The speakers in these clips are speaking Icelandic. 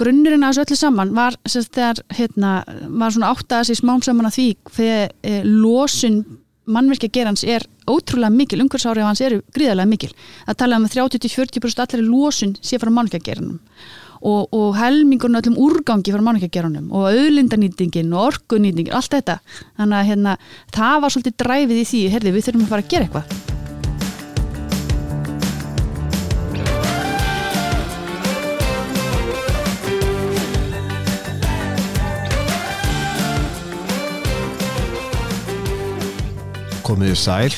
grunnurinn að þessu öllu saman var þegar hérna, var svona átt að þessi smám saman að því hver e, losun mannverkja gerans er ótrúlega mikil, umhverfsárið hans eru gríðarlega mikil. Það talaði um að 30-40% allir losun sé frá mannverkja geranum og, og helmingurinn öllum úrgangi frá mannverkja geranum og auðlindanýtingin og orkunýtingin, allt þetta. Þannig að hérna, það var svolítið dræfið í því, herði við þurfum að fara að gera eitthvað. Komiði sæl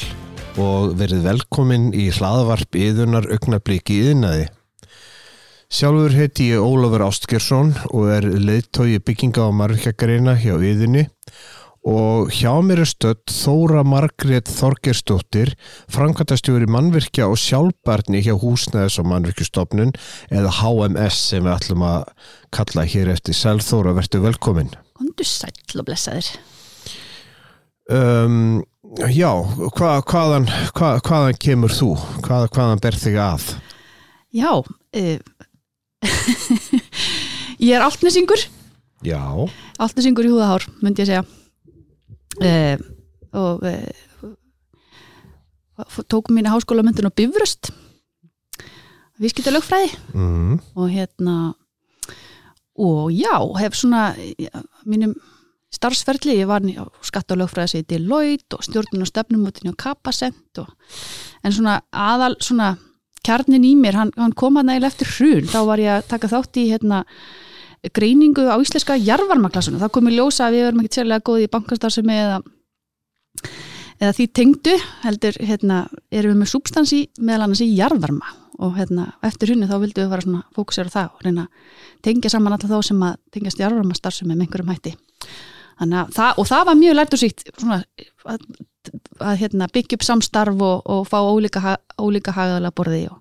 og verið velkomin í hlaðvarp yðunar augnabliki yðnaði. Sjálfur heiti ég Ólafur Ástgjersson og er leiðtói bygginga á margækjagarina hjá yðinni og hjá mér er stödd Þóra Margrét Þorgerstóttir, framkvæmtastjóri mannvirkja og sjálfbarni hjá húsnæðis og mannvirkjastofnun eða HMS sem við ætlum að kalla hér eftir. Sæl Þóra, verður velkomin. Kondu sæl og blessaður. Um, Já, hva, hvaðan, hva, hvaðan kemur þú? Hvað, hvaðan ber þig að? Já, uh, ég er altnesingur. Já. Altnesingur í húðahár, myndi ég segja. Uh, og uh, tók mín háskólamöndun á Bifröst. Viðskipta lögfræði. Mm. Og hérna, og já, hef svona, já, mínum starfsferðli, ég var á skatt og lögfræðis í Deloitte og stjórnum og stefnumútin á Kapasent og, en svona aðal svona kjarnin í mér, hann, hann kom að nægilega eftir hrun, þá var ég að taka þátt í hérna greiningu á íslenska jarvarmaklassunum, það kom í ljósa að við verum ekki sérlega góði í bankastarfsemi eða eða því tengdu heldur, hérna, erum við með substansi meðal annars í jarvarma og hérna, eftir hrunni þá vildum við fara svona fókusera það og reyna tengja saman alltaf þá sem að tengjast jarvarma starfsemi með einhverjum hætti það, og það var mjög lært og síkt svona, að, að hérna, byggja upp samstarf og, og fá ólíka, ólíka hagaðala borði og,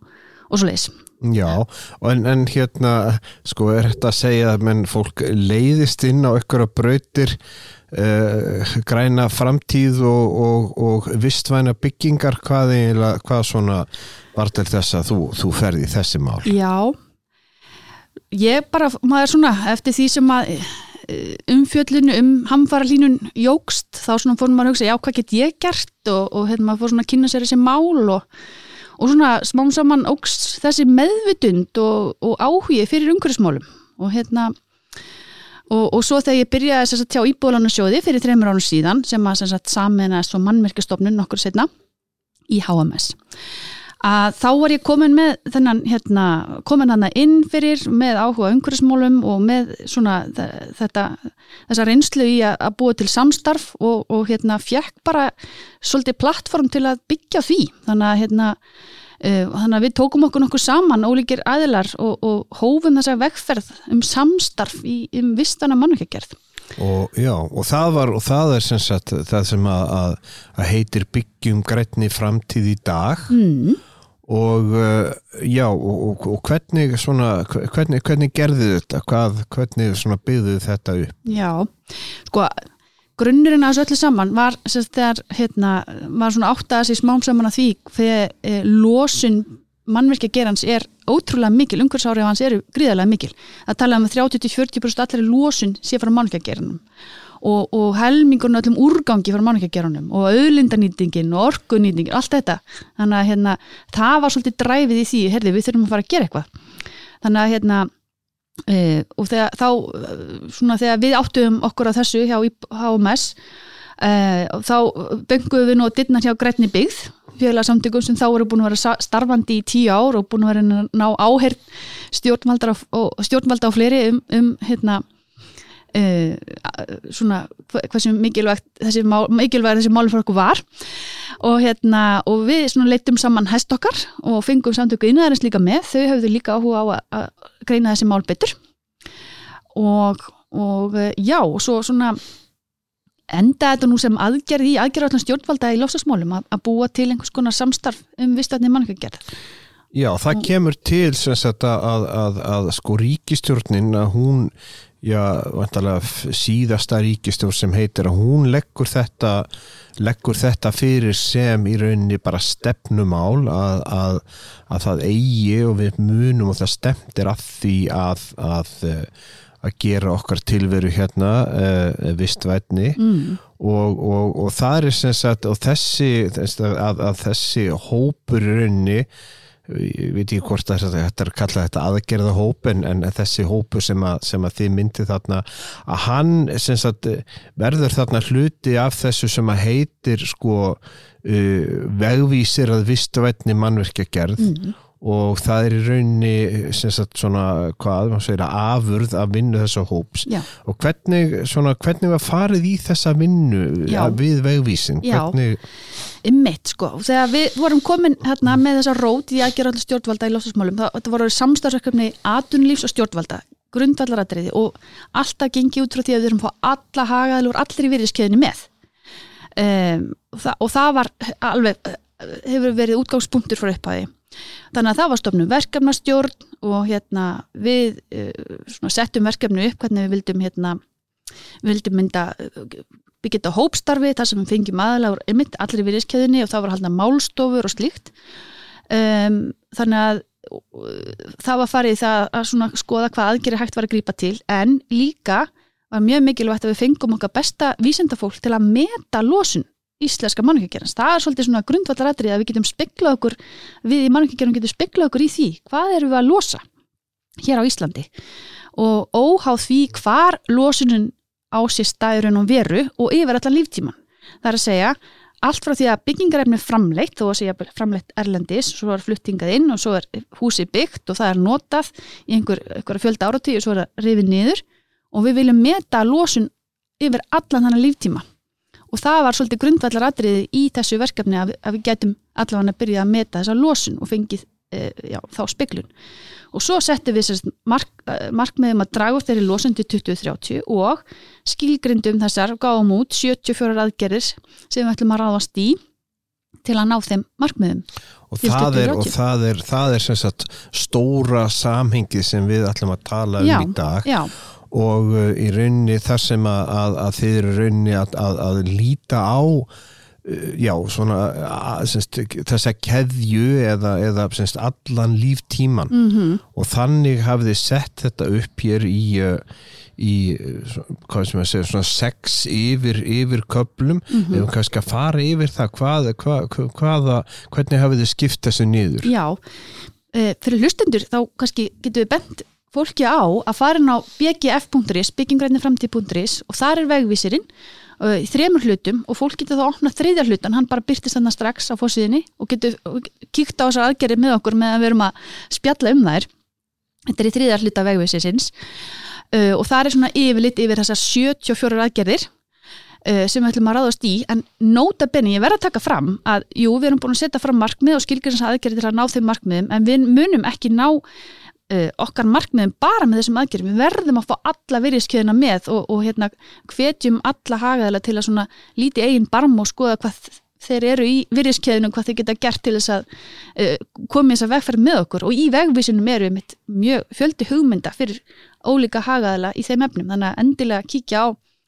og svo leiðis Já, en, en hérna sko er þetta að segja að menn fólk leiðist inn á ykkur að brautir uh, græna framtíð og, og, og vistvæna byggingar? Hvað, hvað svona var til þess að þú, þú ferði þessi mál? Já. Ég bara, maður svona eftir því sem að umfjöllinu um hamfara línun jógst, þá svona fórum maður að hugsa já, hvað get ég gert? Og, og hérna maður fór svona að kynna sér þessi mál og, og svona smám saman ógst þessi meðvitund og, og áhugi fyrir umhverfismálum. Og hérna og svo þegar ég byrjaði þess að tjá íbúðlánarsjóði fyrir þreymur ánum síðan sem að saminast og mannmerkastofnun nokkur setna í HMS að þá var ég komin með þennan hérna, komin hann inn fyrir með áhuga umhverfsmálum og með svona þetta þessa reynslu í að, að búa til samstarf og, og hérna fjekk bara svolítið plattform til að byggja því. Þannig að hérna uh, þannig að við tókum okkur nokkuð saman ólíkir aðilar og, og hófum þessa vegferð um samstarf í um vistana mannveikjargerð Og, já, og það var og það er sem sagt það sem að, að, að heitir byggjum grætni framtíð í dag. Mm. Og uh, já og, og hvernig svona hvernig, hvernig gerði þetta? Hvað, hvernig byggði þetta upp? Já, sko grunnurinn að þessu öllu saman var þegar hérna, var svona átt að þessi smám saman að því þegar e, losun mannverkja gerans er ótrúlega mikil, umhverfsárið hans eru gríðarlega mikil. Að tala um að 30-40% allir losun sé frá mannverkja geranum og, og helmingurinn öllum úrgangi frá manningjagerunum og auðlindanýtingin og orkunýtingin, allt þetta. Þannig að hérna, það var svolítið dræfið í því herði við þurfum að fara að gera eitthvað. Þannig að hérna e, og þegar, þá, svona þegar við áttuðum okkur á þessu hjá HMS e, þá benguðum við nú að dittna hjá Grætni byggð fjölasamtökum sem þá eru búin að vera starfandi í tíu ár og búin að vera að ná áherð stjórnvalda stjórnvalda og fleiri um, um hérna Uh, svona hversu mikilvægt þessi, mál, mikilvægt þessi málum fyrir okkur var. Og hérna og við svona leittum saman hest okkar og fengum samtöku innæðarins líka með. Þau hafðu líka áhuga á að, greina þessi mál betur. Og, og eh, já og svo svona enda þetta nú sem aðgerð í aðgerðarallan stjórnvalda í lofstafsmálum að, að búa til einhvers konar samstarf um vistatni mannkagerð Já, það kemur til sagt, að, að, að sko ríkistjórnin að hún já, síðasta ríkistjórn sem heitir að hún leggur þetta leggur þetta fyrir sem í rauninni bara stefnumál að, að, að það eigi og við munum og það stemtir að því að að, eh, að gera okkar tilveru hérna uh, vistvætni mm. og, og, og það er sem sagt og þessi, þess, að, að þessi hópur í rauninni ég veit ekki hvort að þetta er að kalla þetta aðgerða hóp en, en þessi hópu sem að, sem að þið myndi þarna að hann sem sagt verður þarna hluti af þessu sem að heitir sko uh, vegvísir að vistvætni mannverkja gerð Mm. Og það er í rauninni sem sagt svona hvað, maður segir að afurð að vinnu þessa hóps. Já, og hvernig, svona, hvernig var farið í þessa vinnu Já. við vegvísin hvernig, Ymmitt sko, þegar við vorum komin hérna með þessa rót í aðgerðallu stjórnvalda í lofstafsmálum, það voru samstarfsverkefni atunlífs og stjórnvalda, grundvallaratriði og alltaf gengi út frá því að við erum að fá alla hagaðal úr allir í virðiskeiðinni með. Um, og, það, og það var alveg, hefur verið útgangspunktur frá upphæði. Þannig að það var stofnum verkefnastjórn og hérna við uh, svona, settum verkefni upp hvernig við vildum hérna, við vildum mynda byggja þetta hópstarfi þar sem við fengjum aðalega allir í virðiskeiðinni og það var haldna málstofur og slíkt um, þannig að uh, það var farið það að skoða hvað aðgeri hægt var að grípa til en líka var mjög mikilvægt að við fengum okkar besta vísindafólk til að meta losun íslenska mannvíkjagerans. Það er svolítið svona grundvallaratrið að við getum speklað okkur við í mannvíkjagerum getum speklað okkur í því hvað erum við að losa hér á Íslandi og óháð því hvar losunin á sér stæðurinn og veru og yfir allan líftíman. Það er að segja allt frá því að byggingarefni er framleitt þó að segja framleitt erlendis svo er fluttingað inn og svo er húsið byggt og það er notað í einhver, einhver fjölda áratíu og svo er það rifið niður og við viljum meta losun yfir allan þannig líftíma og það var svolítið grundvallar atriði í þessu verkefni að, að við getum allavega að byrja að meta þessa losun og fengið e, já, þá speklun og svo settum við mark, eh, markmiðum að draga upp þeirri losun til 2030 og skilgrindum þessar gáum út 74 aðgerðir sem við ætlum að ráðast í til að ná þeim markmiðum. Og, það er, 2030. og það er það er sem sagt stóra samhengið sem við ætlum að tala um Já, í dag. já, og uh, í rauninni þar sem að, að, að þið eru í rauninni að, að, að líta á uh, já, svona semst, þessa keðju eða, eða semst, allan líftíman mm og þannig hafið þið sett þetta upp hér í, uh, í hvað sem að segja, svona sex yfir, yfir köplum Mhm. við höfum kannski að fara yfir það hvað, hvað, hvaða, hvernig hafið þið skipt þessu niður? Já. Fyrir hlustendur þá kannski getum við bent fólki á að fara inn á bgf.is byggingræniframtíð.is og þar er vegvísirinn uh, í þremur hlutum og fólk getur þá að opna þriðja hlutan, hann bara byrtist þannig strax á fórsíðinni og getur kíkt á þessar aðgerið með okkur meðan við erum að spjalla um þær. Þetta er í þriðja hluta vegvísisins uh, og það er svona yfirlit yfir þessar 74 aðgerðir uh, sem við ætlum að ráðast í. En nota benni, ég verð að taka fram að jú, við erum búin að setja fram markmið og skilgjörnins við uh, okkar markmiðum bara með þessum aðgerðum. Við verðum að fá alla virðiskjöðina með og, og hérna hvetjum alla hagaðala til að svona líti eigin barm og skoða hvað þeir eru í virðiskeiðinu hvað þeir geta gert til þess að uh, koma í þess að vegferð með okkur. Og í vegvísinum eru mitt mjög fjöldi hugmynda fyrir ólíka hagaðala í þeim efnum. Þannig að endilega kíkja á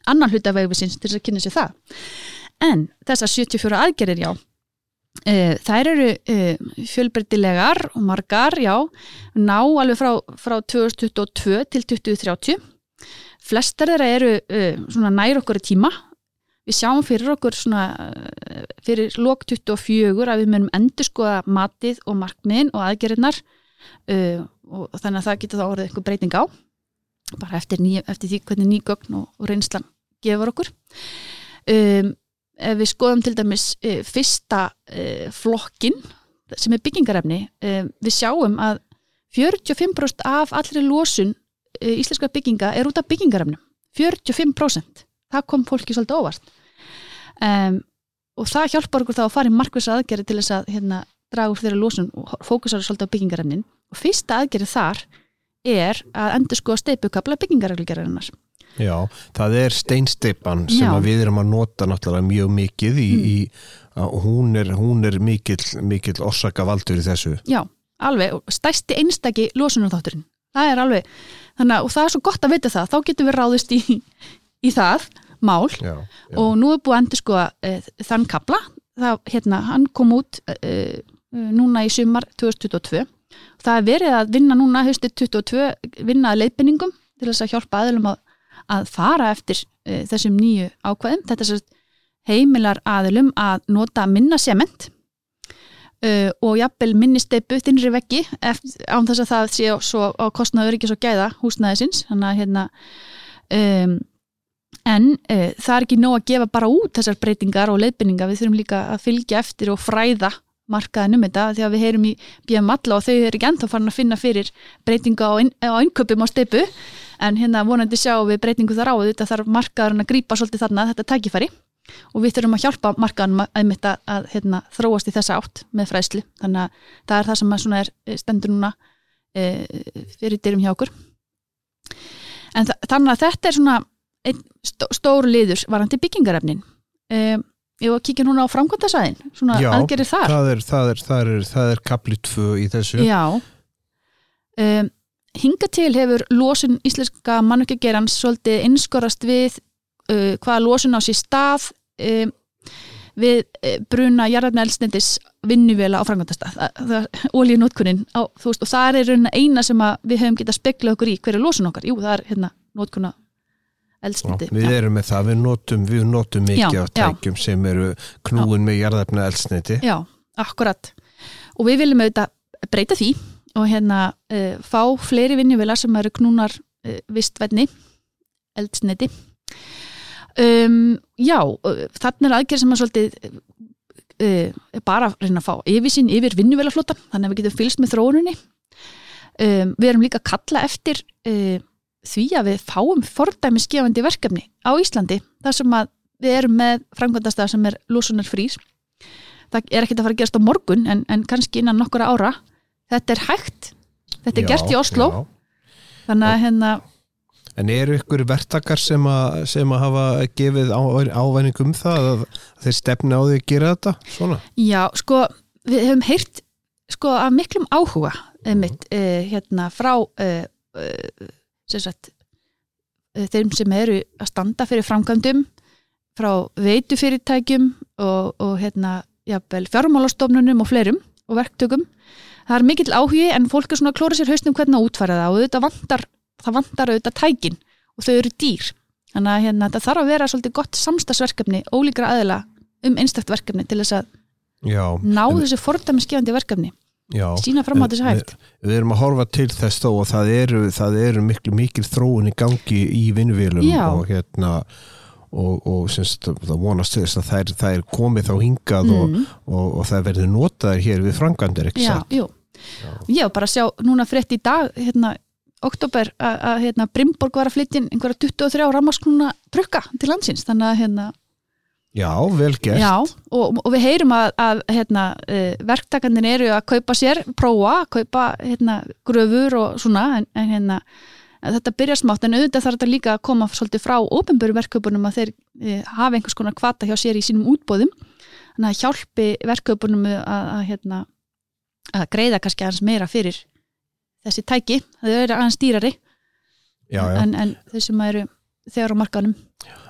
annan hluta vegvísins til þess að kynna sér það. En þessar 74 aðgerðir já þær eru uh, fjölbreytilegar og margar já. Ná alveg frá, frá 2022 til 2030 flestar þeirra eru uh, svona nær okkur í tíma. Við sjáum fyrir okkur svona fyrir lok 24 að við munum endur skoða matið og markmiðin og aðgerðirnar uh, og þannig að það getur þá orðið eitthvað breyting á bara eftir, ný, eftir því hvernig nýgögn og, og reynslan gefur okkur. Um, ef við skoðum til dæmis uh, fyrsta uh, flokkin sem er byggingarefni. Við sjáum að 45% af allri losun uh, íslenska bygginga er út af byggingarefnum. 45% það kom fólki svolítið óvart. Um, og það hjálpar okkur þá að fara í markvisa aðgerði til þess að hérna, draga úr þeirra losun og fókusar svolítið á byggingarefnin. Og fyrsta aðgerði þar er að endur sko að steipukabla byggingarreglugerðarinnar Já, það er steinsteipan sem við erum að nota náttúrulega mjög mikið í, Mm. í hún er, hún er mikill, mikill orsaka valdur í þessu. Já, alveg, og stæsti einstaki losunarþátturinn. Það er alveg þannig að og það er svo gott að vita það, þá getum við ráðist í, í það mál. Já, já. og nú er búið að endur sko e, þann kapla, það, hérna, hann kom út e, núna í sumar 2022 það er verið að vinna núna haustið 22 vinna að leiðbenningum til þess að hjálpa aðlum að, að fara eftir e, þessum nýju ákvæðum. Þetta er heimilar aðlum að nota minna sement uh, og jafnvel minni steipu þinnri veggi án þess að það sé svo á kostnaður ekki svo gæða húsnæðisins. Þannig að hérna um, en uh, það er ekki nóg að gefa bara út þessar breytingar og leiðbynninga við þurfum líka að fylgja eftir og fræða markaðin um þetta því að við heyrum í BM Alla og þau eru ekki ennþá farin að finna fyrir breytinga á, inn, á steipu en hérna vonandi sjá við breytingu þar á þetta þarf markaðurinn að grípa svolítið þarna þetta tækifæri. Og við þurfum að hjálpa markaðanum að, að, að hérna, þróast í þessa átt með fræsli þannig að það er það sem er eh, stendur núna e, fyrir dyrum hjá okkur. En þannig að þetta er svona stó, stór liður varandi byggingarefnin. E, Ég var að kíkja núna á framkvæmtasæðin, svona Já, aðgerir þar. það er, það er, það er, það er kapli 2 í þessu. Já. Um, hinga til hefur losun íslenska mannökkjagerans svolítið innskorast við uh, hvaða losun á sér stað um, við uh, bruna jarðarna elsnendis vinnuvela á framkvæmtastað. Ólíunótkunin, og það er eina sem við höfum getað speklað okkur í hverju losun okkar. Jú, það er hérna nótkuna eldsniti. Já, við erum með það, við notum, við notum mikið já, á tækjum já. sem eru knúin með jarðefna eldsniti. Já, akkurat. Og við viljum auðvitað breyta því og hérna uh, fá fleiri vinnjuvelar sem eru knúnar uh, vistvætni eldsniti. Um, já, uh, þannig er aðgerð sem að svolítið bara reyna að fá yfirsýn yfir vinnjuvelaflótan, þannig að við getum fylgst með þróuninni. Um, við erum líka að kalla eftir því að við fáum fordæmisgefandi verkefni á Íslandi þar sem að við erum með framkvæmdastað sem er lúsunar frýs það er ekkert að fara að gerast á morgun en, en kannski innan nokkura ára þetta er hægt, þetta er já, gert í Oslo já. þannig að hérna En eru ykkur vertakar sem að, sem að hafa gefið á, ávæning um það að þeir stefni á því að gera þetta svona? Já, sko, við hefum heyrt sko af miklum áhuga einmitt, uh, hérna frá uh, uh, sem sagt, eh, þeim sem eru að standa fyrir framkvæmdum frá veitufyrirtækjum og, og hérna, fjármálastofnunum og fleirum og verktökum. Það er mikill áhugi en fólk er svona að klóra sér hausnum hvernig að útfæra það og þetta vantar, það vantar auðvitað tækin og þau eru dýr. Þannig að hérna, það þarf að vera svolítið gott samstagsverkefni ólíkra aðila um einstakt verkefni til þess að Já, ná en... þessu fordæmiskefandi verkefni Já, sína fram á þessu hægt. við, erum að horfa til þess þó og það eru, það eru miklu mikil þróun í gangi í vinnuvélum og hérna og, og semst, það vonast þess að það er, það er komið þá hingað mm. og, og, og það verður notaður hér við frangandir Já, Já. Já, bara sjá núna frétt í dag hérna, oktober að hérna, Brimborg var að flytja einhverja 23 rammarskluna trukka til landsins. Þannig að hérna Já, vel gert. Já, og, og við heyrum að, að hérna, uh, verktakarnir eru að kaupa sér, prófa, kaupa hérna, gröfur og svona, en, en hérna, þetta byrjar smátt, en auðvitað þarf þetta líka að koma svolítið frá ofinböru verkaupunum að þeir uh, hafa einhvers konar kvata hjá sér í sínum útbóðum, þannig að hjálpi verkaupunum að, að, hérna, að greiða kannski aðeins meira fyrir þessi tæki, það eru aðeins dýrari já, já. En, en þau sem eru þegar á markanum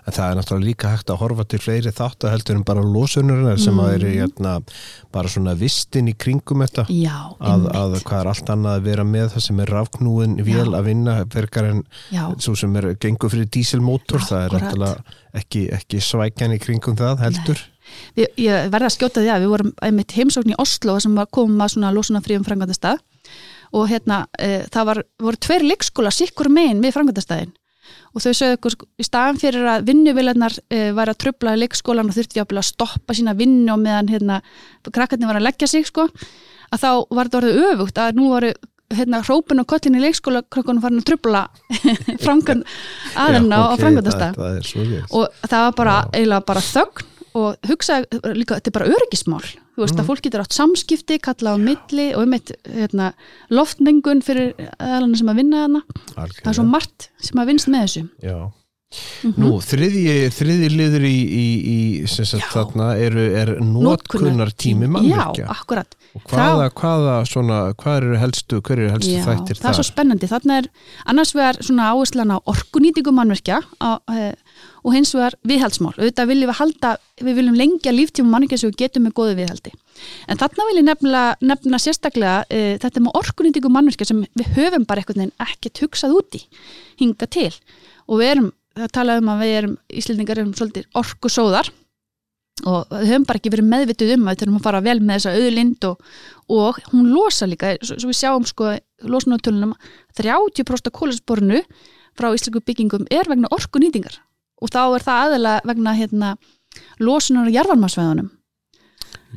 En það er náttúrulega líka hægt að horfa til fleiri þátt að heldur en bara losunurinnar sem mm. að eru hérna, bara svona vistin í kringum þetta. Já, að, að hvað er allt annað að vera með það sem er rafknúin vel Já. að vinna verkar en Já. svo sem er gengur fyrir dísilmótor, það er náttúrulega ekki, ekki svækjan í kringum það heldur. Við, Ég verða að skjóta því að við vorum einmitt heimsókn í Oslo sem komum að svona losunafríum frangandastað og hérna e, það var, voru tveir leikskóla sikkur megin við frangandastæðin og þau sögðu okkur sko, í staðan fyrir að vinnuvilarnar e, eh, var að tröfla í leikskólan og þurfti að stoppa sína vinnu og meðan hérna, krakkarnir var að leggja sig sko, að þá var þetta orðið öfugt að nú voru hérna hrópin og kollin í leikskóla krakkarnir farin að tröfla frangan aðeina okay, á frangandastað og það var bara eiginlega bara þögn og hugsaði líka, þetta er bara öryggismál þú veist mm. að fólk getur átt samskipti, kalla á milli og um eitt hérna, loftmengun fyrir aðalana sem að vinna þarna. Það er svo margt sem að vinst með þessu. Já, Nú, þriðji, þriðji liður í, í, í sem sagt Já. þarna eru, er notkunar tími mannvirkja. Já, akkurat. Og hvaða, hvaða svona, hvað eru helstu, hver eru helstu Já, þættir það er þar? svo spennandi, þarna er annars vegar svona áherslan á orkunýtingu mannverkja á, e, og hins vegar viðhaldsmál, auðvitað viljum við halda við viljum lengja líftíma mannverkja sem við getum með góðu viðhaldi, en þarna vil ég nefna, sérstaklega e, þetta með orkunýtingu mannverkja sem við höfum bara einhvern veginn ekkert hugsað úti hinga til. Og við erum það tala um að við erum, Íslendingar erum svolítið orkusóðar og við höfum bara ekki verið meðvituð um að við þurfum að fara vel með þessa auðlind og, og hún losa líka, svo, við sjáum sko losunartölunum 30% kólasborinu frá íslensku byggingum er vegna orkunýtingar og þá er það aðeila vegna hérna, losunar á jarðvarmasvæðunum.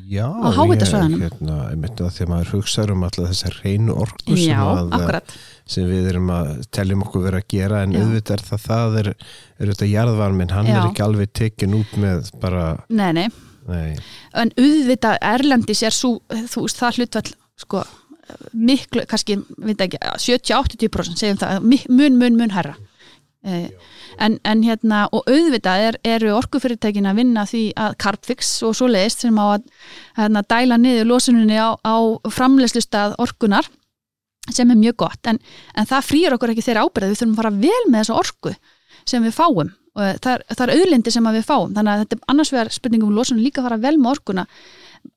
Já, ég, hérna, einmitt að því að maður hugsaður um alltaf þessar reynu orku sem, Já, að, akkurat. sem við erum að teljum okkur vera að gera en Já. auðvitað er það, það er, er þetta jarðvarminn, hann Já. er ekki alveg tekin út með bara, Nei, nei, nei, en auðvitað Erlendis er svo, þú veist, það hlutvall sko, miklu, kannski veit ekki, 70-80% segjum það, mun, mun, mun herra eh, en, en hérna og auðvitað er, eru orkufyrirtækin að vinna því að Carbfix og svo leiðist sem á að hérna, dæla niður losuninni á, á framleiðslustað orkunar sem er mjög gott, en, en það frýr okkur ekki þeirra ábyrðað, við þurfum að fara vel með þessa orku sem við fáum. Og það er, það er auðlindi sem við fáum. Þannig að þetta er annars vegar spurningum um losunum líka að fara vel með orkuna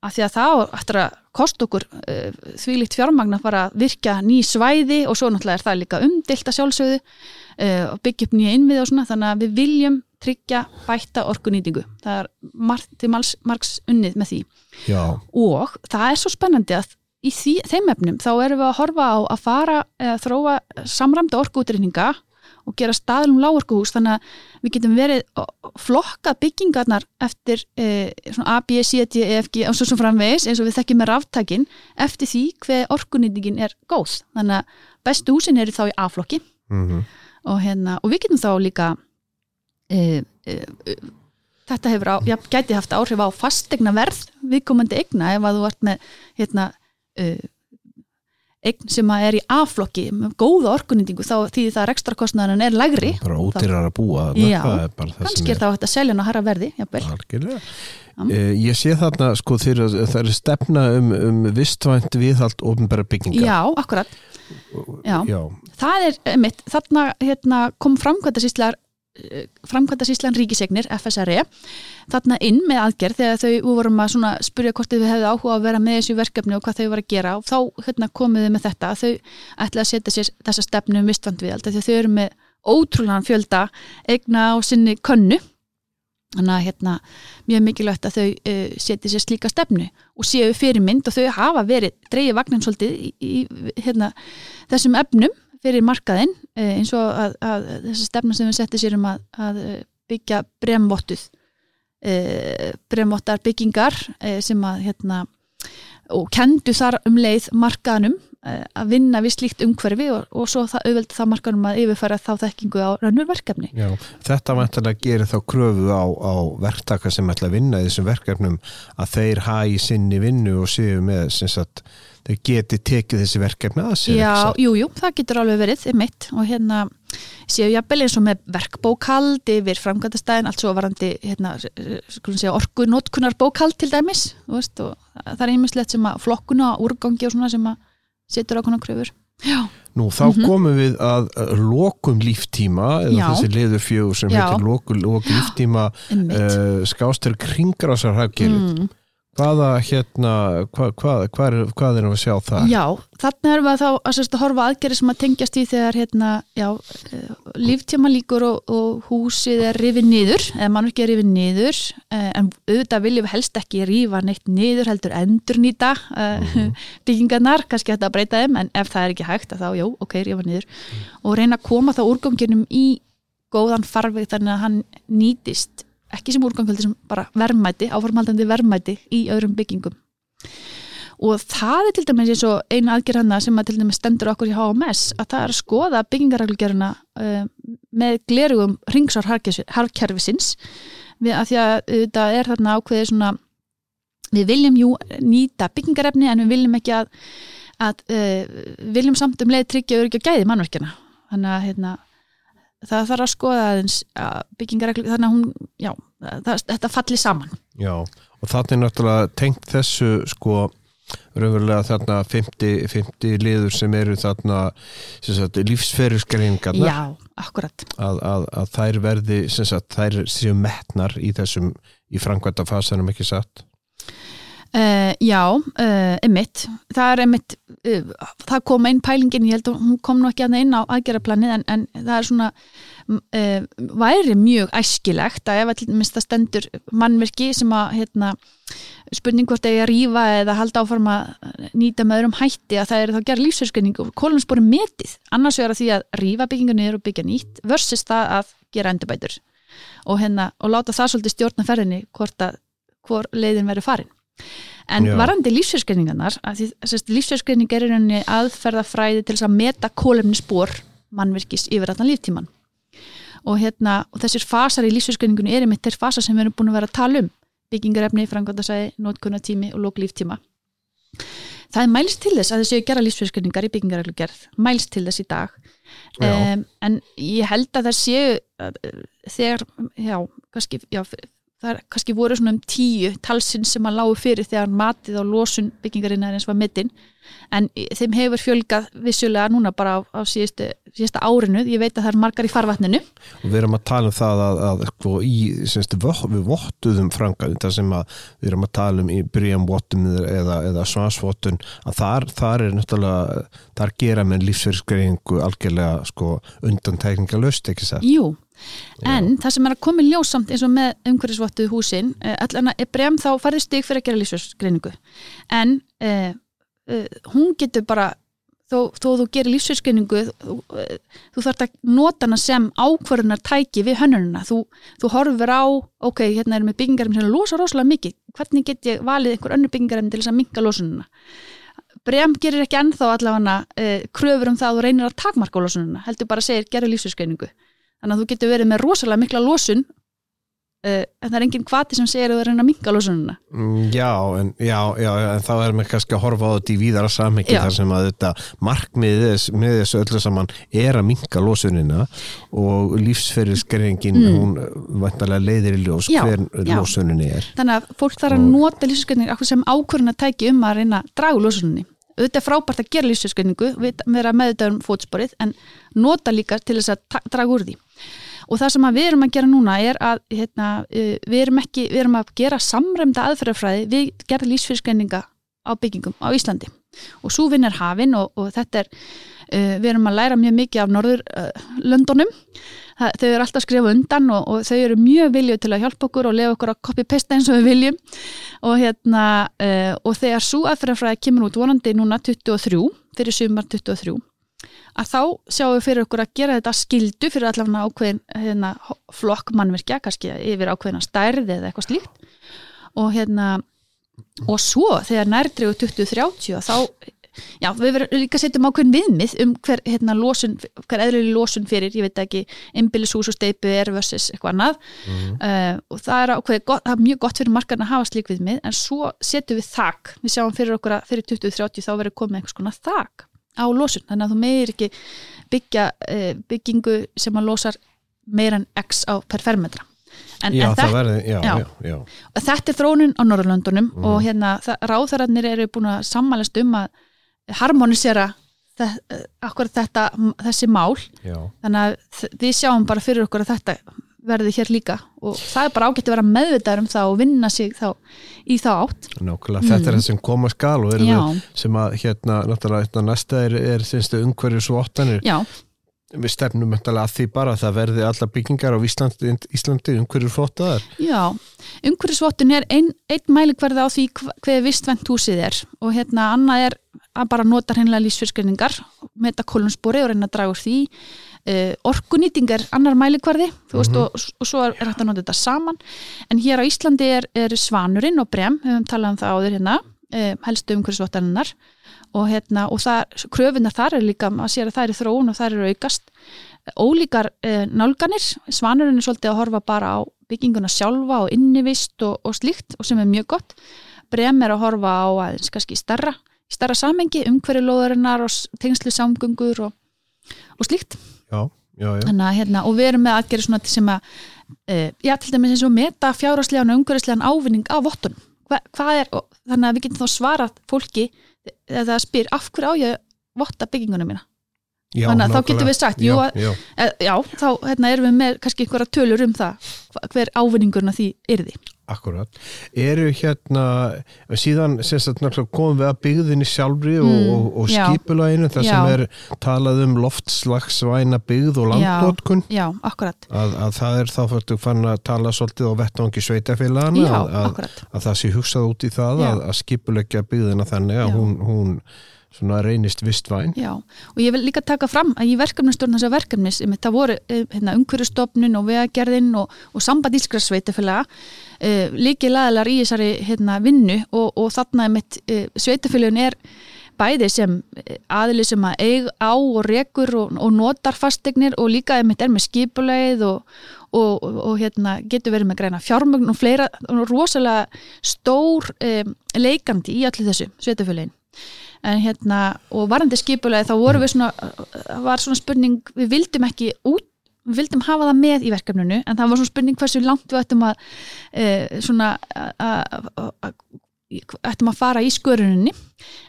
af því að það á eftir að kosta okkur uh, þvílíkt fjármagn að fara að virka ný svæði og svo náttúrulega er það líka umdilt að sjálfsögðu uh, og byggja upp nýja innvið og svona þannig að við viljum tryggja bætta orkunýtingu. Það er margt, margs, unnið með því. Já, og það er svo spennandi að í því, þeim efnum þá erum við að horfa á að fara eða þróa samramda orkuútrýninga og gera staðlum lágorkuhús þannig að við getum verið flokka byggingarnar eftir e, svona A, B, C, D, E, F, G og svo sem framvegis eins og við þekkjum með ráftækin eftir því hver orkunýtingin er góð. Þannig að bestu húsin eru þá í A-flokki. Mm og, hérna, og við getum þá líka e, e, e, þetta hefur á, já, gæti haft áhrif á fastegna verð viðkomandi egna ef að þú ert með hérna, e, eign sem að er í A-flokki með góða orkunýtingu þá því það rekstrakostnaðan er lægri bara ódýrar að búa Já, það er það kannski er þá hægt að selja hann á herra verði. Eh, ég sé þarna sko þegar það er stefna um, um vistvænt viðhald ofnbæra bygginga. Já, akkurat. Já. Það er mitt, þarna hérna, kom framkvæmda síslar framkvæmda síslan ríkisegnir, FSRE þarna inn með aðgerð þegar þau vorum að spyrja hvort þau hefðu áhuga að vera með þessu verkefni og hvað þau var að gera. Og þá hérna, komuðu með þetta að þau ætla að setja sér þessa stefnu um vistvand við því að þau eru með ótrúlegan fjölda eigna á sinni könnu. Þannig að hérna, mjög mikilvægt að þau uh, setja sér slíka stefnu og séu fyrirmynd og þau hafa verið dreigið vagnin svolítið í, í hérna, þessum efnum fyrir markaðinn eins og að, að þessi stefna sem við setja sér um að, að eh, byggja bremvottuð uh, bremvottar byggingar sem að hérna og kendu þar um leið markaðanum að vinna við slíkt umhverfi og, og svo það auðveldi það markaðanum að yfirfæra þá þekkingu á rannur verkefni Já. Þetta vantilega gerir þá kröfu á, á verktaka sem ætla að vinna í þessum verkefnum að þeir hagi sinni vinnu og séu með sem sagt, þeir geti tekið þessi verkefni að sér Já, satt? jú, jú, það getur alveg verið mitt og hérna séu jafnvel eins og með verkbókald yfir framkvæmdastæðin, allt svo varandi hérna, skulum segja orku notkunar bókald til dæmis, veist og það er einmislegt sem að flokkuna, úrgangi og svona sem að setur konar kröfur Já, Nú, þá komum við að uh, lokum líftíma eða. Já. þessi liður fjögur sem Já. heitir lokum, líftíma uh, skástur kringrásar hafgerið. mm. Hvaða hérna, hvað, hvað, hvað, er, hvað erum við að sjá það? Já, þannig erum við þá að, sérst, að horfa aðgerið sem að tengjast í þegar hérna, já, eh, líftíma líkur og, og húsið er rifið niður, eða mannverki er rifið niður eh, en auðvitað viljum helst ekki rífa neitt niður heldur endur nýta uh, byggingarnar, kannski hægt að breyta þeim en ef það er ekki hægt að þá, jú, ok, rífa niður og reyna að koma þá úrganginum í góðan farveg þannig að hann nýtist ekki sem úrgangveldi sem bara verðmæti, áformaldandi verðmæti í öðrum byggingum. Og það er til dæmis eins og eina aðgerð hana sem að til dæmis stendur okkur í HMS að það er að skoða byggingarreglugeruna uh, með glerugum ringsár harkerfisins við að því að þetta er þarna ákveðið svona við viljum jú nýta byggingarefni en við viljum ekki að, að uh, viljum samt um leið tryggja öryggi og gæði mannverkjana þannig að hérna, það þarf að skoða aðeins byggingareglu þannig að hún, já, það, þetta falli saman. Já, og er náttúrulega tengt þessu sko raunverulega þarna 50, 50 liður sem eru þarna lífsferðisgreiningarna Já, akkurat. Að, að, að þær verði sagt, þær séu metnar í þessum í frangvæta fasanum ekki satt Uh, já, uh, emitt það er emitt uh, það kom einn pælingin, ég held að hún kom nú ekki að inn á aðgerðarplanið en, en það er svona væri mjög æskilegt að ef að það stendur mannverki sem að hérna, spurning hvort að rýfa eða halda áforma nýta með öðrum hætti að það er þá að gera lífsverðskenning og kólumsporum metið, annars vegar því að rýfa byggingunni er og byggja nýtt versus það að gera endurbætur og, hérna, og láta það svolítið stjórna ferðinni hvort að hvor leiðin verður farin en Já. varandi lífsverðskreiningarnar lífsverðskreiningar er einni aðferðafræði til að meta kólefni spór mannverkis yfir allan líftíman og, hérna, og þessir fasar í lífsverðskreiningunni er einmitt þeir fasar sem við erum búin að vera að tala um. Byggingarefni, frangvandasæði, nótkunnatími og lóklíftíma það er mælst til þess að þessu gera lífsverðskreiningar í byggingarreglugerð, mælst til þess í dag. Um, en ég held að það séu þegar, já, kannski já, það er kannski voru svona um tíu talsinn sem að lágu fyrir þegar matið á losun byggingarinn er eins og að mittinn en þeim hefur fjölgað vissulega núna bara á, á síðustu, síðustu árinu, ég veit að það er margar í farvatninu. Og við erum að tala um það að, að sko, í, semst, við vottuðum frangaðum, það sem að við erum að tala um í bríam vottum eða, eða svansvottun, að þar, þar er náttúrulega, þar gera með lífsverðsgreiningu algjörlega sko, undantækninga löst, ekki það? Jú en Já. það sem er að koma ljósamt eins og með umhverfisvottuð húsin eh, allan að brem þá farið stig fyrir að gera lífsverðsgreiningu en eh, uh, hún getur bara þó, þó þú gerir lífsverðskreiningu þú, uh, þú þarf að nota hana sem ákvarðunar tæki við hönnununa þú, þú horfur á, ok, hérna erum við byggingarum sem losa rosalega mikið. Hvernig get ég valið einhver önnu byggingarum til þess að minka losununa Brem gerir ekki ennþá allavega uh, kröfur um það að þú reynir að takmarka losununa heldur bara að segja, gerur lífsverðskreiningu þannig að þú getur verið með rosalega mikla losun Uh, en það er enginn kvati sem segir að það er að minga losununa mm, já en, já, já, en þá erum við kannski að horfa á þetta í víðara samhengi þar sem að þetta markmiðis með þessu öllu saman er að minga losunina og lífsferðisgreifingin mm. hún vantarlega leiðir í ljós já, hver losuninni er. Þannig að fólk þarf að nota lífsferðisgreifingu sem ákvörðin að tæki um að reyna að dragu losuninni auðvitað frábært að gera lífsferðisgreifingu vera með þetta um fótsporið en nota líka til þess að draga úr því. Og það sem við erum að gera núna er að hérna, við, erum ekki, við erum að gera samræmda aðferðafræði við gerða lífsfyrirskreininga á byggingum á Íslandi. Og svo vinn er hafinn og, og þetta er uh, við erum að læra mjög mikið af Norðurlöndunum uh, þau eru alltaf að skrifa undan og, og þau eru mjög viljuð til að hjálpa okkur og lefa okkur að copy-paste eins og við viljum. Og hérna uh, og þegar svo aðferðafræði kemur út vonandi núna 23 fyrir sumar 23 að þá sjáum við fyrir okkur að gera þetta skildu fyrir allavega ákveðin hérna, flokk mannverkja, kannski yfir ákveðina stærði eða eitthvað slíkt. Og hérna og svo þegar nærtriðu 2030 þá, já, við verðum líka að setja um ákveðin viðmið um hver hérna losun, hver eðlili losun fyrir, ég veit ekki einbillishús og steipu er versus eitthvað annað. Mm uh, og það er, ákveð, gott, það er mjög gott fyrir markarna að hafa slík viðmið en svo setjum við þakk, við sjáum fyrir okkur að fyrir 2030 þá verður komið einhvers konar þakk á losun, þannig að þú meir ekki byggja uh, byggingu sem að losar meir en x á per fermetra en, já, en þetta, verði, já, já, þetta er þrónun á Norrlöndunum mm. og hérna ráðararnir eru búin að sammælast um að harmonisera akkur þetta, þessi mál. Þannig að við sjáum bara fyrir okkur að þetta verði hér líka. Og það er bara ágætt að vera meðvitaður um það og vinna sig þá, í þá átt. Nákvæmlega, mm. þetta er það sem koma skal og sem að hérna, náttúrulega hérna, næsta er, er umhverju svo óttanir við stefnum að því bara að það verði alla byggingar á Íslandi, Íslandi umhverju svottaðar Já, umhverju svottun er einn ein mælikvarði á því hverði vistvent húsið er. Og hérna annað er að bara nota hennilega lísfyrskreiningar með þetta kolunsbúri og reyna að draga úr því. Uh, orkunýting er annar mælikvarði mm -hmm. og, og svo er, hægt að nota þetta saman. En hér á Íslandi er, er Svanurinn og Brem, við höfum talað um það áður hérna uh, helstu umhverfisvottaninnar og, hérna, og það, kröfunar þar er líka að sér að það er þróun og það er aukast. Ólíkar uh, nálganir Svanurinn er svolítið að horfa bara á bygginguna sjálfa og innivist og, og slíkt og sem er mjög gott. Brem er að horfa á aðeins kannski starra, starra samengi umhverju loðurinnar og tengslu samgöngur og, og slíkt. Já, já, já. Þannig, hérna, og við erum með aðgerið svona sem að uh, já, til dæmis eins og meta fjárhagslegan og umhverfislegan ávinning af vottunum. Hva, hvað er, og, þannig að við getum þá svarað fólki eða spyr af hverju á ég að votta byggingunum mína já þannig að þá nákvæmlega. getum við sagt, jú, já, já. e, já, þá hérna, erum við með kannski einhverja tölur um það hver ávinningurinn af því yrði Akkurat. Eru hérna, síðan komum við að byggðinni sjálfri og, Mm, og, og já. skipulaginu þar Já. sem er talað um loftslagsvæna byggð og landlótkun já, akkurat, að, að það er þá fyrstu fann að tala svolítið á vettvangi sveitafélagana já, að, að, að það sé hugsað út í það Já. að, að skipulegja byggðina þannig að Já. hún, hún svona reynist vistvæn. Já, og ég vil líka taka fram að í verkefnastjórn þessar verkefnis, það voru eh, hérna, umhverjastofnun og vegagerðin og, og samband ískræðsveitafélaga uh, líki laðilar í þessari hérna, vinnu og, og þarna einmitt uh, sveitafélagun er bæði sem eh, aðili sem að eig á og rekur og, og notar fastegnir og líka einmitt er með skipulegið og, og, og, hérna, getur verið með græna fjármögn og fleira rosalega stór um, leikandi í allir þessu sveitafélagin en hérna, og varandi skipulegi þá voru við svona, var svona spurning við vildum ekki út við vildum hafa það með í verkefninu en það var svona spurning hversu langt við ættum að e, svona ættum að fara í sköruninni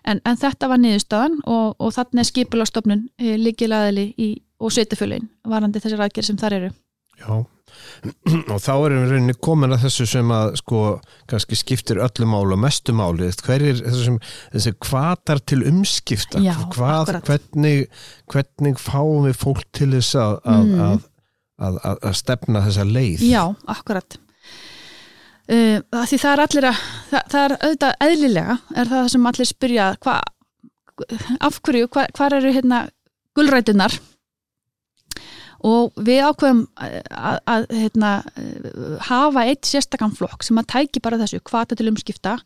en, en þetta var niðurstaðan og, og þarna er skipulastofnun e, líkilaðili í, og sveitafölin varandi þessar aðgerð sem þar eru Já, og þá erum við rauninni komin að þessu sem að sko kannski skiptir öllu máli og mestu máli. Hverjir þessum, þessi kvatar til umskipta? Já, Hvað, hvernig, hvernig fáum við fólk til þess að, að, Mm. að, að, að, stefna þessa leið? Já, akkurat. Uh, því það er allir að það, það er auðvitað eðlilega er það sem allir spyrja hva, af hverju, hva, hvar eru hérna gulrætunar og við ákveðum að, að, að hérna, uh, hafa eitt sérstakann flokk sem að tæki bara þessu kvata til umskipta.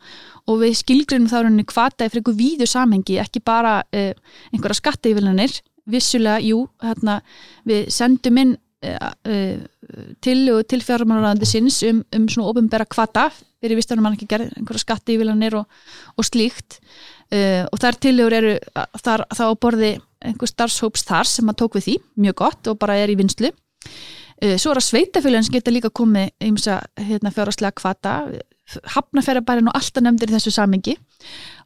Og við skilgrunum þá rauninni kvata í fyrir einhver víðu samhengi, ekki bara uh, einhverja skatteyfilanir vissulega, jú, hérna, við sendum inn uh, uh, tillögu til fjármálaráðandi sinns um, um svona ofinbera kvata fyrir vistanum hann ekki gerð einhverja skatteyfilanir og, og slíkt uh, og þar tillögur eru þar, þá borði einhver starfshóps þar sem að tók við því, mjög gott og bara er í vinslu uh, svo er að sveitafélagin sem geta líka komið einmsa hérna, fjárhagslega kvata hafnaferðabærin og alltaf nefndir í þessu samengi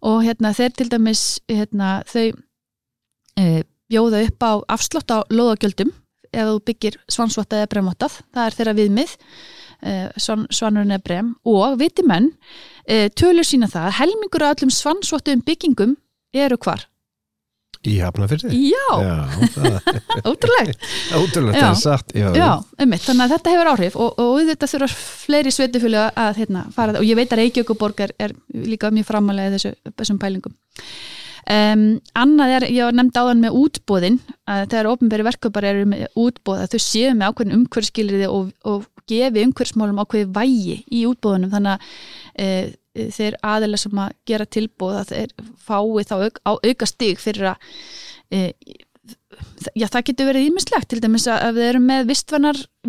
og hérna þeir til dæmis hérna, þau uh, bjóða upp á afslátt á lóðagjöldum ef þú byggir svansvotta eða bremvottað, það er þeirra viðmið svan, svanurinn eða brem. Og viti uh, tölur sína það að helmingur af öllum svansvottuðum byggingum eru hvar? Í hafnafyrði? Já, ótrúlegt ótrúlega Já. það er satt Já, Já, einmitt, þannig að þetta hefur áhrif og, og þetta þurfa fleiri sveitufjölu að hérna, fara og ég veit að Reykjavíkuborg er, líka mjög framalega þessu, þessum pælingum um, Annað er, ég var nefnd áðan með útbóðin að þegar ofnbæri verkefbar eru með útbóð að þau séu með ákveðin umhverfskilriði og, og gefi umhverfsmálum ákveði vægi í útbóðunum þannig að e, þeir aðeila sem að gera tilbóð að þeir fái þá auk, á auka stig fyrir að e, já það getur verið ímislegt til dæmis að ef við erum með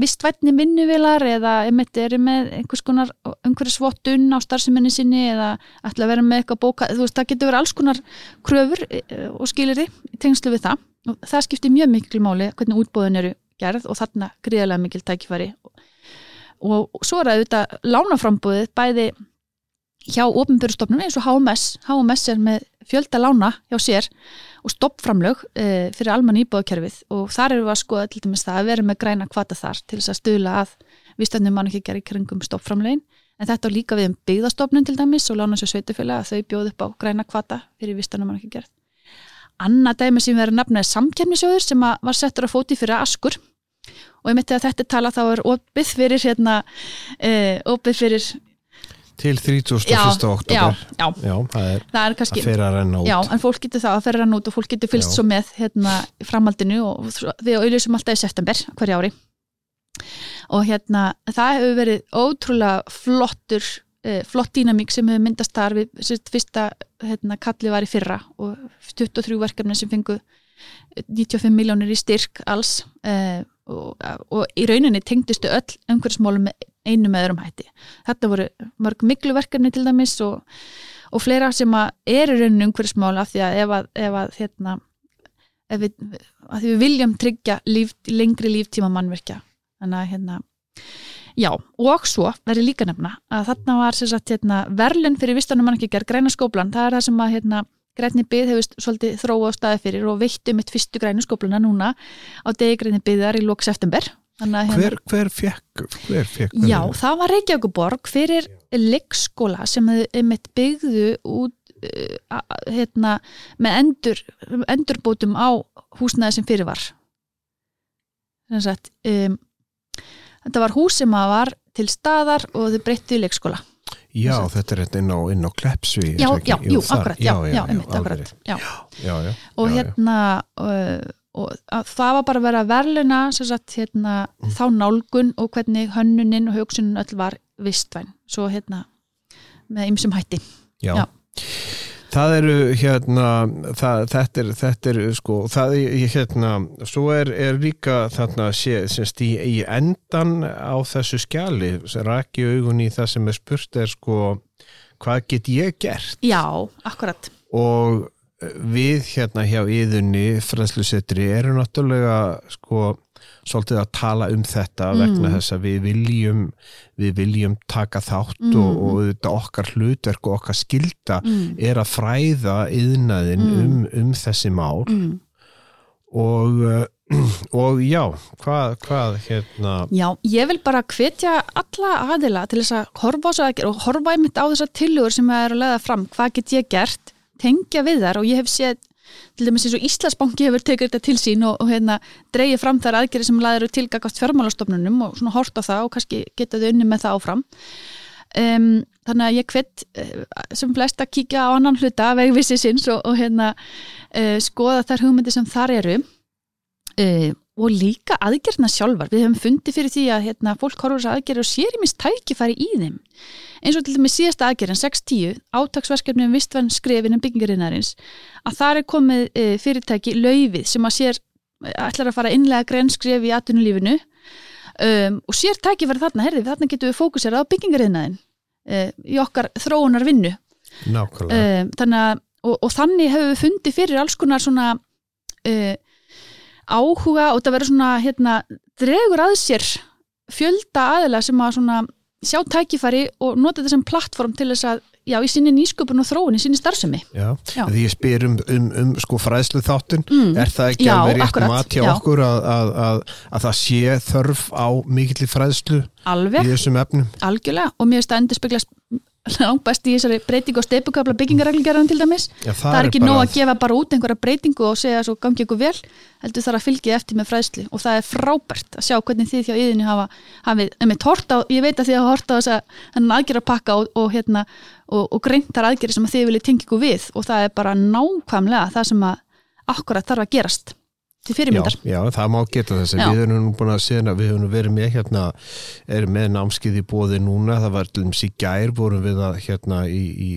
vistvætni vinnuvilar eða ef við erum með einhvers konar einhverju svottun á starfseminni sinni eða ætla að vera með eitthvað bóka þú veist það getur verið alls konar kröfur eh, og skiliri í tengslu við það. Og það skiptir mjög mikil máli hvernig útbóðin eru gerð og þarna gríðarlega mikil tækifæri og, svo er það auðvitað lánaframbúðið bæði hjá ofnbjörnstofnum eins og HMS HMS er með fjölda lána hjá sér og stoppframlög e, fyrir almann íbúðakerfið. Og þar eru við að skoða til dæmis það að vera með græna kvata þar til þess að stuðla að við stöndum mann ekki gera í kringum stoppframlögin en þetta er líka við um byggðastofnun til dæmis og lána sér sveitufélag að þau bjóð upp á græna kvata fyrir við stöndum mann ekki gerð Annað dæmi sem við erum nafnaði samkemnisjóður sem var settur á fóti fyrir askur og ég myndi að þetta tala þá er opið fyrir hérna, e, opið fyrir Til 31. já, oktober já, já, Já, það er það er kannski að fyrir að renna út. Já, en fólk getur það að ferra hann út og fólk getur fylgst svo með hérna framhaldinu og við auðlýsum alltaf í september hverja ári. Og hérna það hefur verið ótrúlega flottur eh, flott dýnamík sem hefur myndast þar. Við fyrsta hérna, kalli var í fyrra og 23 verkefni sem fengu 95 miljónir í styrk alls. Eh, og, og í rauninni tengdustu öll umhverfsmálum einu með öðrum hætti. Þetta voru mörg miklu verkefni til dæmis og, og fleira sem er í rauninni umhverfsmál af því að ef að, ef að hérna, ef við, að við viljum tryggja líf, lengri líftíma mannverkja þannig að hérna já, og svo verður líka nefna að þarna var sagt hérna, verlun fyrir vistanum mannverkjar græna skóplan, það er það sem að hérna, grænni byð hefur svolítið þróa á staði fyrir og veittu mitt fyrstu grænu skópluna núna á degi grænni byðar í lók september. Þannig að hérna, Hver, hver fekk, hver fekk Já, það var Reykjavíkuborg fyrir leikskóla sem hefði mitt byggðu út uh, hérna, með endur, endurbótum á húsnæði sem fyrir var. Sem sagt um, þetta var hús sem að var til staðar og þau breyttu í leikskóla Já, þetta er hérna inn á, inn á Klepsvi Já, já, jú, akkurat, já, já, einmitt, alveg akkurat já. Já, já, og já, já. hérna uh, og að það var bara að vera verðluna sem sagt, hérna, þá nálgun og hvernig hönnunin og hugsunin öll var vistvæn, svo hérna með ymsum hætti Já. Já. Það eru hérna, það, þetta er, þetta er sko, það er hérna, svo er, er líka þarna sé, semst í, í endan á þessu skjali, sem raki augun í það sem er spurt er sko, hvað get ég gert? Já, akkurat Og við hérna hjá yðunni fræðslusetri eru náttúrulega sko, svolítið að tala um þetta Mm. vegna þess að við viljum við viljum taka þátt Mm. og, og þetta okkar hlutverk og okkar skilda mm. er að fræða yðnaðin Mm. um, um þessi mál Mm. og, uh, og já, hvað, hvað hérna Já, ég vil bara hvetja alla aðila til þess að horfa á þess að og horfa einmitt á þessar tillögur sem er að leða fram, hvað get ég gert tengja við þar og ég hef séð til dæmis eins og Íslandsbanki hefur tekið þetta til sín og, og hérna dreigið fram þær aðgerið sem laður tilgagast fjármálastofnunum og svona hort á það og kannski geta þau unni með það áfram. Um, þannig að ég hvet eh, sem flest að kíkja á annan hluta vegvissi sinns og, og hérna uh, skoða þær hugmyndi sem þar eru. Uh, og líka aðgerðna sjálfar. Við hefum fundið fyrir því að hérna, fólk horfur þess aðgerður og sér í mist tækifæri í þeim. Eins og til dæmis síðasta aðgerðin 6.10 átaksverkefni um vistvæn skrefin um byggingarinnarins að þar er komið e, fyrirtæki laufið sem að sér ætlar að fara innlega grenskref í atvinnulífinu um, og sér tækifæri þarna, herði, þarna getum við fókusera á byggingarinnarin e, í okkar þróunar vinnu nákvæmlega. Um, þannig að og, og þannig hefur við fundið fyrir alls konar svona uh, áhuga og það verður svona hérna, dregur að sér fjölda aðila sem að svona sjá tækifæri og nota þetta sem plattform til þess að, já, í sinni nýsköpun og þróun í sinni starfsemi. Já, Já. því ég spyr um, um, um sko fræðslu þáttun Mm. er það ekki Já, alveg rétt akkurat, mat hjá já. okkur að, að, að, að það sé þörf á mikill fræðslu Alveg, í þessum efnum algjörlega og mér finnst það endur speglast langt best í þessari breytingu og steipukabla byggingarreglgerðan til dæmis. Já, Það, er ekki nóg að gefa bara út einhverja breytingu og segja svo gangi ykkur vel, heldur þarf að fylgja eftir með fræðslu. Og það er frábært að sjá hvernig þið hjá yðinni hafa, hafið, einmitt hort á, ég veit að þið hafa hort á þess að þennan aðgerðarpakka og, og hérna og, og greintar aðgerði sem að þið viljið tengja ykkur við. Og það er bara nákvæmlega það sem að akkurat þarf að gerast til Já, fyrirmyndar. já, það má geta þess Já. við erum nú búin að segja við höfum verið með hérna erum með námskið í bóði núna það var til dæmis í gær vorum við að hérna í, í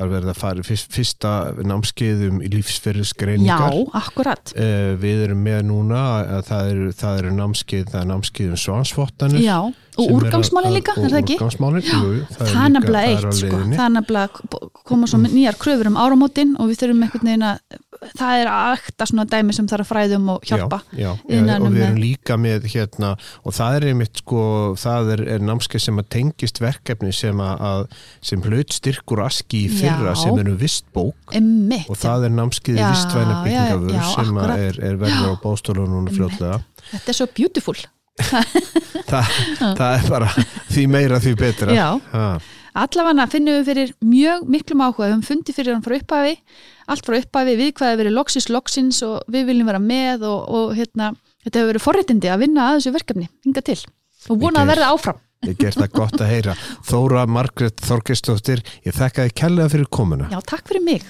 að verða að fara í fyrst, fyrsta námskið um Já, lífsferðisgreiningar akkurat. Uh, við erum með núna að það eru, það eru námskið, það er námskið um svansvottanir Já, og úrgangsmálin líka, er það ekki? Úrgangsmálin, jú, jú, Það er nefnilega eitt, sko. það er nefnilega koma svo nýjar kröfur um áramótin og við þurfum einhvern veginn að það er akta svona dæmi sem þarf að fræðum og hjálpa. já, já, og um við erum með- líka með hérna, og það er einmitt sko, það er, er námskeið sem að tengist verkefni sem að, að sem hlaut styrkur aski í fyrra Já. sem eru vistbók Emmitt, og það er námskeið í vistvæna byggingafur sem að er, er verður á bóstólunum fljótlega þetta er svo beautiful. Þa, það er bara því meira því betra Já. Allafanna finnum við fyrir mjög miklum áhuga, við höfum fundið fyrir hann frá upphafi, allt frá upphafi, við hvað hefur verið loksins, loksins og við viljum vera með og, og hérna, þetta hefur verið forréttindi að vinna að þessu verkefni, hinga til og vona að verða áfram. ég gert það gott að heyra Þóra Margrét Þorgestóttir ég þekka þið kærlega fyrir komuna Já, takk fyrir mig.